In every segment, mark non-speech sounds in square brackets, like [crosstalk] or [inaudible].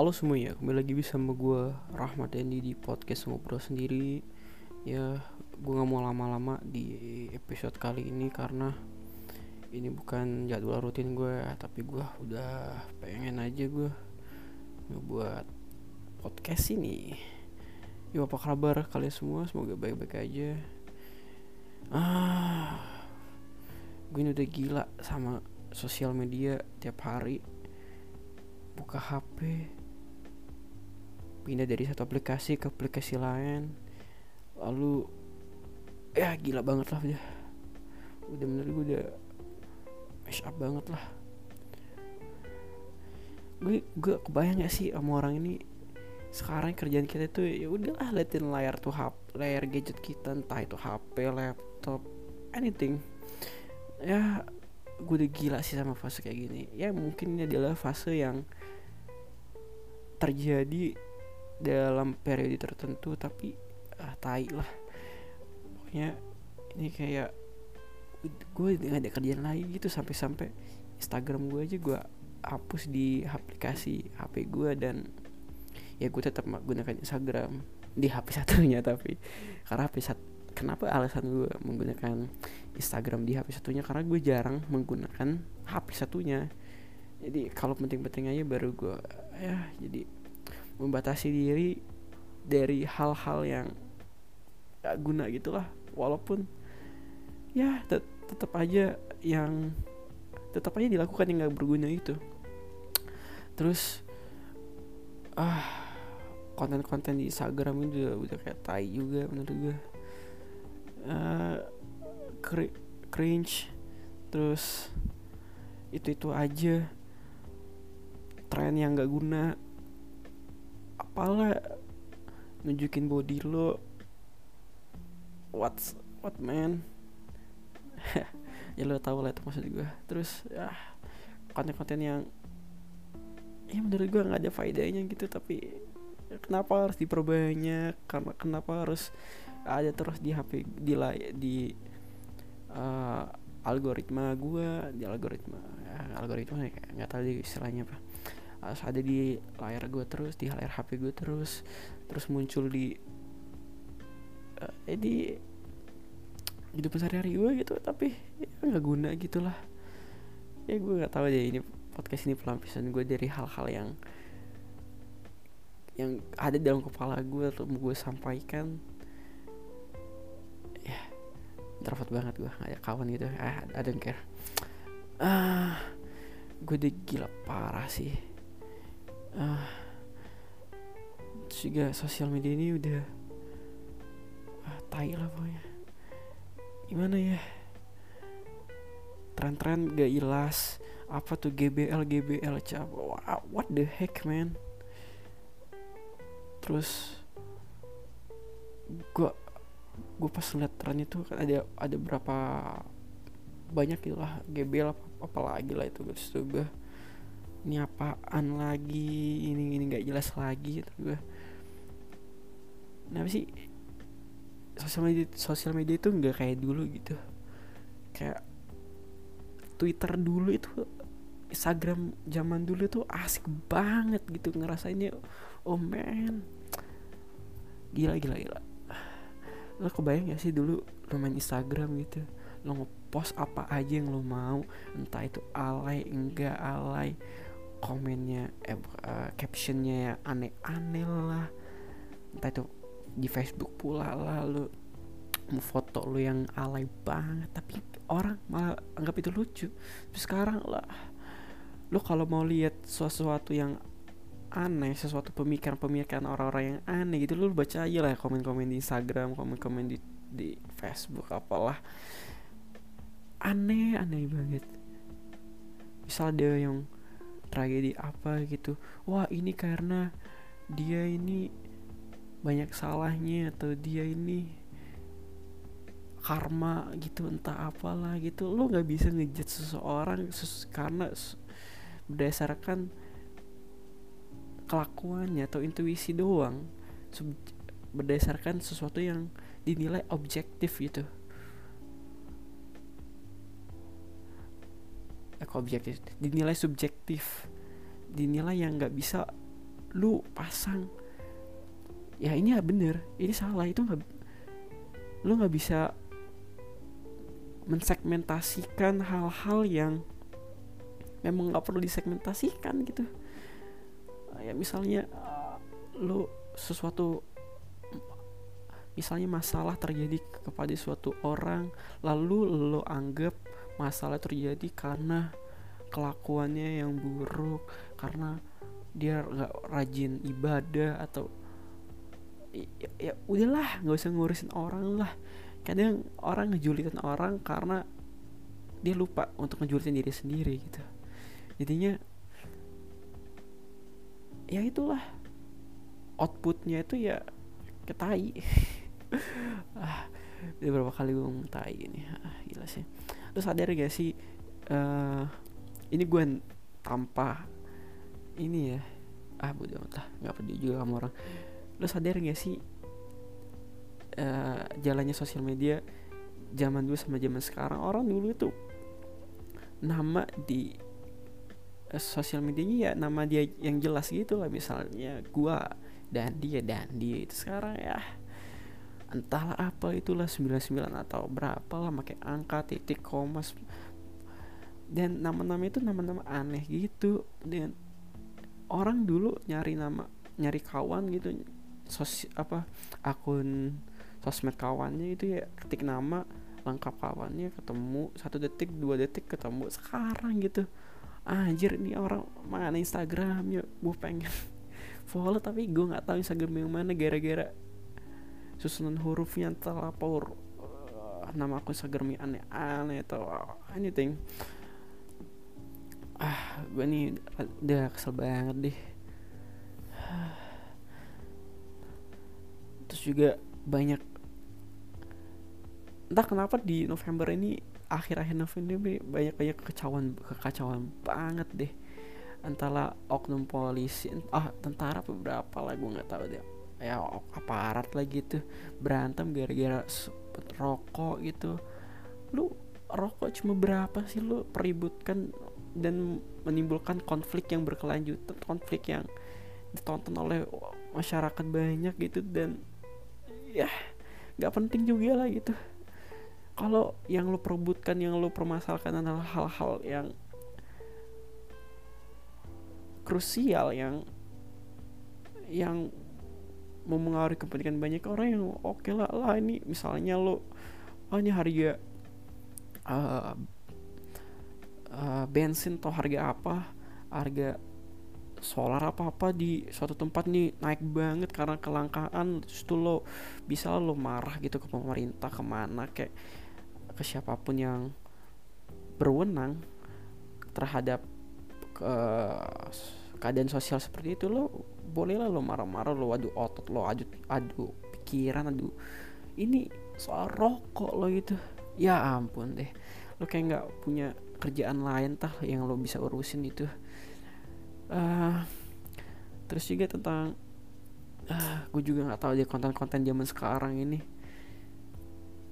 Halo semuanya, kembali lagi sama gue Rahmat Dendi di podcast ngobrol sendiri. Ya, gue gak mau lama-lama di episode kali ini karena Ini bukan jadwal rutin gue, tapi gue udah pengen aja gue Ngebuat podcast ini. Yo apa kabar kalian semua, semoga baik-baik aja. Ah, gue ini udah gila sama sosial media tiap hari. Buka HP pindah dari satu aplikasi ke aplikasi lain. Lalu ya gila banget lah udah udah bener gue udah mash up banget lah. Gue gue kebayang gak sih sama orang ini? Sekarang kerjaan kita tuh ya udahlah liatin layar tuh HP layar gadget kita entah itu HP laptop anything. Ya gue udah gila sih sama fase kayak gini. Ya mungkin ini adalah fase yang terjadi dalam periode tertentu tapi ah, tai lah. Pokoknya ini kayak gue nggak ada kerjaan lain gitu sampai-sampai Instagram gue aja gue hapus di aplikasi HP gue dan ya gue tetap menggunakan Instagram di HP [laughs] satunya tapi karena HP satu kenapa alasan gue menggunakan Instagram di HP satunya? Karena gue jarang menggunakan HP satunya. Jadi kalau penting-penting aja baru gue ya jadi membatasi diri dari hal-hal yang gak guna gitulah. Walaupun ya tet tetap aja yang tetap aja dilakukan yang gak berguna itu. Terus ah konten-konten di Instagram itu udah, udah kayak tai juga menurut gue uh, cringe terus itu itu aja. Tren yang gak guna apalah nunjukin body lo what's what man? [laughs] Ya lo tau lah itu maksud gue terus ya konten-konten yang ya menurut gue nggak ada faedahnya gitu tapi kenapa harus diperbanyak? Karena kenapa harus ada terus di HP di di uh, algoritma gue di algoritma ya, algoritma ya, nggak tahu istilahnya apa harus ada di layar gue terus di layar HP gue terus terus muncul di uh, di hidup sehari-hari gue gitu. Tapi ya nggak guna gitulah. Ya gue nggak tahu deh ini podcast ini pelampiasan gue dari hal-hal yang yang ada dalam kepala gue atau gue sampaikan. Introvert banget gue ada kawan gitu. Ah I don't care. Ah gue udah gila parah sih ah juga sosial media ini udah ah, tai lah pokoknya. Gimana ya? Tren-tren gak jelas. Apa tuh GBL GBL cap what the heck man? Terus gue gue pas liat tren itu kan ada ada berapa banyak gitu lah GBL apa, apa lagi lah itu terus tuh gue ini apaan lagi? Ini ini nggak jelas lagi gitu gue kenapa sih sosial media sosial media itu nggak kayak dulu gitu? Kayak Twitter dulu itu Instagram zaman dulu tuh asik banget gitu ngerasainnya. Oh man. Gila gila gila. Lo kebayang gak sih dulu lo main Instagram gitu? Lo ngepost apa aja yang lo mau entah itu alay enggak alay komennya eh uh, captionnya ya aneh-aneh lah. Entah itu di Facebook pula lah mau foto lo yang alay banget tapi orang malah anggap itu lucu. Terus sekarang lah lo kalau mau lihat sesuatu yang aneh sesuatu pemikiran-pemikiran orang-orang yang aneh gitu lu baca aja lah komen-komen di Instagram komen-komen di di Facebook apalah. Aneh aneh banget. Misal ada yang tragedi apa gitu. Wah ini karena dia ini banyak salahnya atau dia ini karma gitu entah apalah gitu. Lo nggak bisa ngejat seseorang karena berdasarkan kelakuannya atau intuisi doang. Berdasarkan sesuatu yang dinilai objektif gitu eh, objektif. Dinilai subjektif. Dinilai yang nggak bisa lu pasang. Ya ini bener. Ini salah. Itu nggak lu nggak bisa mensegmentasikan hal-hal yang memang nggak perlu disegmentasikan gitu. Ya misalnya uh, lu sesuatu misalnya masalah terjadi kepada suatu orang lalu lo anggap masalah terjadi karena kelakuannya yang buruk karena dia nggak rajin ibadah atau ya, ya udahlah nggak usah ngurusin orang lah. Kadang orang ngejulitin orang karena dia lupa untuk ngejulitin diri sendiri gitu. Jadinya ya itulah outputnya itu ya ketai [laughs] ah udah berapa kali gue ngomong tai ini? Ah gila sih. Lu sadar gak sih uh, ini gue tanpa ini ya. Ah bodo amat lah. Nggak peduli juga sama orang. Lu sadar gak sih uh, jalannya sosial media zaman dulu sama zaman sekarang? Orang dulu itu nama di uh, sosial medianya ya nama dia yang jelas gitu lah. Misalnya gua dan dia dan dia itu sekarang ya entahlah apa itulah 99 atau berapa lah pakai angka titik koma dan nama-nama itu nama-nama aneh gitu. Dan orang dulu nyari nama nyari kawan gitu. Sos apa akun sosmed kawannya itu ya ketik nama lengkap kawannya ketemu satu detik dua detik ketemu. Sekarang gitu. Anjir ini orang mana Instagramnya gue pengen [laughs] follow tapi gue nggak tahu Instagram yang mana. Gara-gara susunan hurufnya terlapor uh, nama aku Instagram aneh-aneh atau anything ah gue nih udah kesel banget deh. Terus juga banyak entah kenapa di November ini akhir-akhir November ini banyak banyak kekacauan kekacauan banget deh antara oknum polisi ah tentara beberapa lah gue nggak tahu deh. Ya aparat lah gitu berantem gara-gara rokok gitu. Lu rokok cuma berapa sih? Lu peributkan dan menimbulkan konflik yang berkelanjutan konflik yang ditonton oleh masyarakat banyak gitu dan ya nggak penting juga lah gitu. Kalau yang lo perebutkan yang lo permasalahkan adalah hal-hal yang krusial yang yang mempengaruhi kepentingan banyak orang yang oke okay lah lah ini misalnya lo oh ini harga uh, uh, bensin atau harga apa harga solar apa apa di suatu tempat nih naik banget karena kelangkaan terus tuh lo bisa lo marah gitu ke pemerintah ke mana kayak ke siapa pun yang berwenang terhadap ke keadaan sosial seperti itu lo bolehlah lo marah-marah lo adu otot lo adu adu pikiran adu ini soal rokok lo gitu. Ya ampun deh lo kayak nggak punya kerjaan lain tah yang lo bisa urusin itu. Uh, terus juga tentang uh, ah, gue juga nggak tahu dia konten-konten zaman sekarang ini.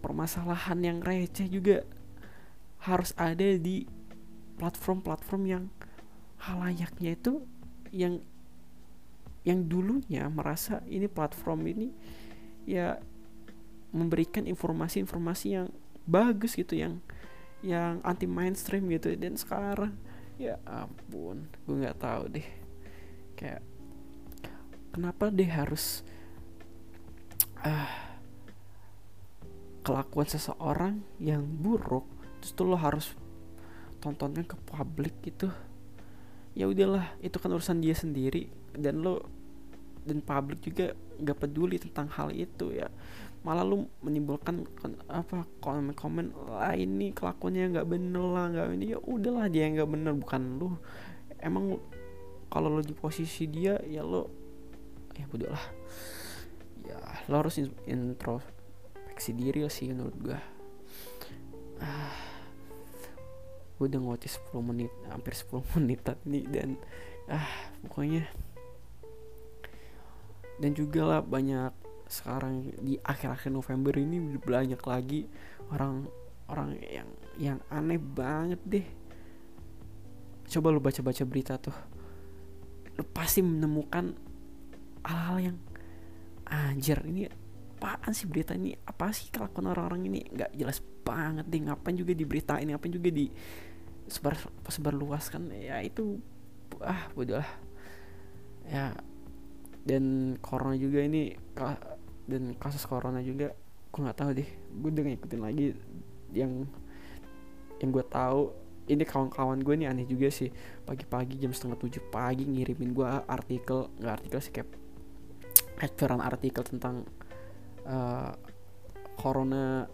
Permasalahan yang receh juga harus ada di platform-platform yang halayaknya itu yang yang dulunya merasa ini platform ini ya memberikan informasi-informasi yang bagus gitu yang yang anti mainstream gitu. Dan sekarang ya ampun gue nggak tahu deh. Kayak kenapa deh harus uh, kelakuan seseorang yang buruk terus tuh lo harus tontonkan ke publik gitu? Ya udahlah itu kan urusan dia sendiri dan lo dan publik juga nggak peduli tentang hal itu ya. Malah lu menimbulkan apa komen-komen lah ini kelakuannya nggak bener lah nggak ini. Ya udahlah dia yang nggak bener bukan lu. Emang kalau lo di posisi dia ya lo ya bodoh lah. Ya lo harus introspeksi diri sih menurut gue ah gue udah ngoceh 10 menit hampir 10 menit tadi dan ah pokoknya dan juga lah banyak sekarang di akhir-akhir November ini banyak lagi orang orang yang yang aneh banget deh. Coba lu baca-baca berita tuh. Lu pasti menemukan hal-hal yang anjir ini apaan sih berita ini? Apa sih kelakuan orang-orang ini? Nggak jelas banget deh ngapain juga diberitain ngapain juga di sebar sebar luas kan ya itu ah bodoh lah. Ya dan corona juga ini dan kasus corona juga gue nggak tahu deh. Gue udah ngikutin lagi yang yang gue tahu. Ini kawan-kawan gue nih aneh juga sih. Pagi-pagi jam setengah tujuh pagi ngirimin gue artikel nggak artikel sih kayak eceran artikel tentang uh, corona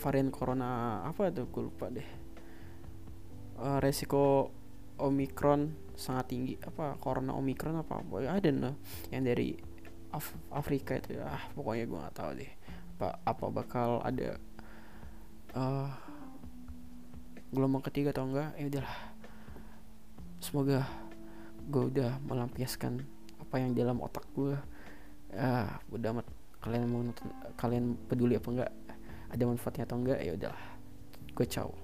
varian corona apa tuh gue lupa deh. Uh, resiko omikron sangat tinggi apa corona omikron apa apa ada nih yang dari Af Afrika itu ya. Ah, pokoknya gue nggak tahu deh apa apa bakal ada uh, gelombang ketiga atau enggak ya udahlah semoga gue udah melampiaskan apa yang dalam otak gue ah udah amat. Kalian mau nonton kalian peduli apa enggak ada manfaatnya atau enggak ya udahlah gue ciao